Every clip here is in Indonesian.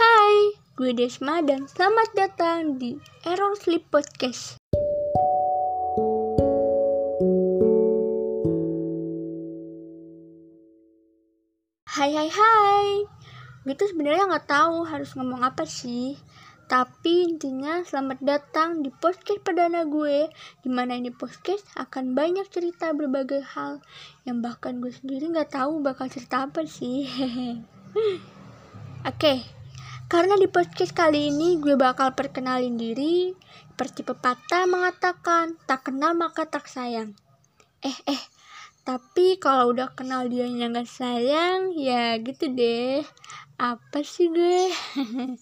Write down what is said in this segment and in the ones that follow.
Hai, gue Desma dan selamat datang di Error Sleep Podcast. Hai hai hai, gue tuh sebenarnya nggak tahu harus ngomong apa sih. Tapi intinya selamat datang di podcast perdana gue Di mana ini podcast akan banyak cerita berbagai hal Yang bahkan gue sendiri nggak tahu bakal cerita apa sih Oke, okay. Karena di podcast kali ini gue bakal perkenalin diri Seperti pepatah mengatakan, tak kenal maka tak sayang Eh, eh, tapi kalau udah kenal dia yang gak sayang, ya gitu deh Apa sih gue?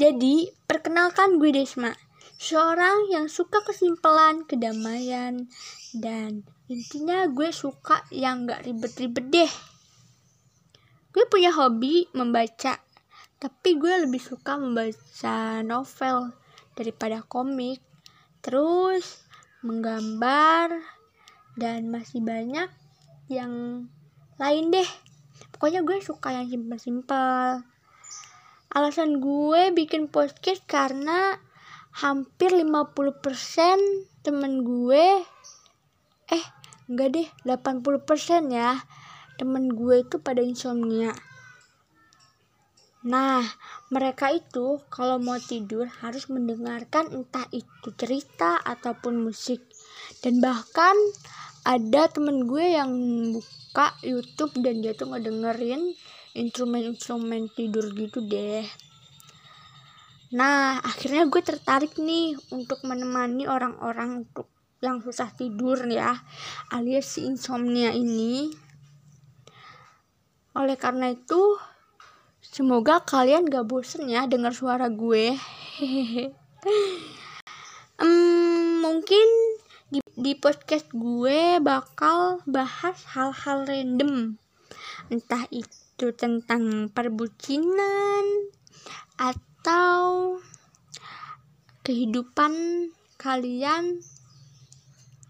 Jadi, perkenalkan gue Desma, seorang yang suka kesimpelan, kedamaian, dan intinya gue suka yang gak ribet-ribet deh. Gue punya hobi membaca, tapi gue lebih suka membaca novel daripada komik. Terus, menggambar, dan masih banyak yang lain deh. Pokoknya gue suka yang simpel-simpel. Alasan gue bikin podcast karena hampir 50% temen gue eh enggak deh 80% ya temen gue itu pada insomnia Nah, mereka itu kalau mau tidur harus mendengarkan entah itu cerita ataupun musik. Dan bahkan ada temen gue yang buka YouTube dan dia tuh ngedengerin instrumen-instrumen tidur gitu deh. Nah, akhirnya gue tertarik nih untuk menemani orang-orang untuk yang susah tidur ya, alias si insomnia ini. Oleh karena itu, semoga kalian gak bosen ya dengar suara gue. um, mungkin di, di podcast gue bakal bahas hal-hal random. Entah itu tentang perbucinan atau kehidupan kalian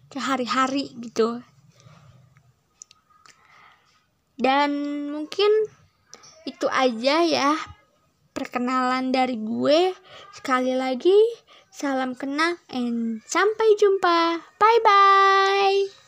sehari-hari gitu. Dan mungkin itu aja ya perkenalan dari gue. Sekali lagi salam kenal and sampai jumpa. Bye bye.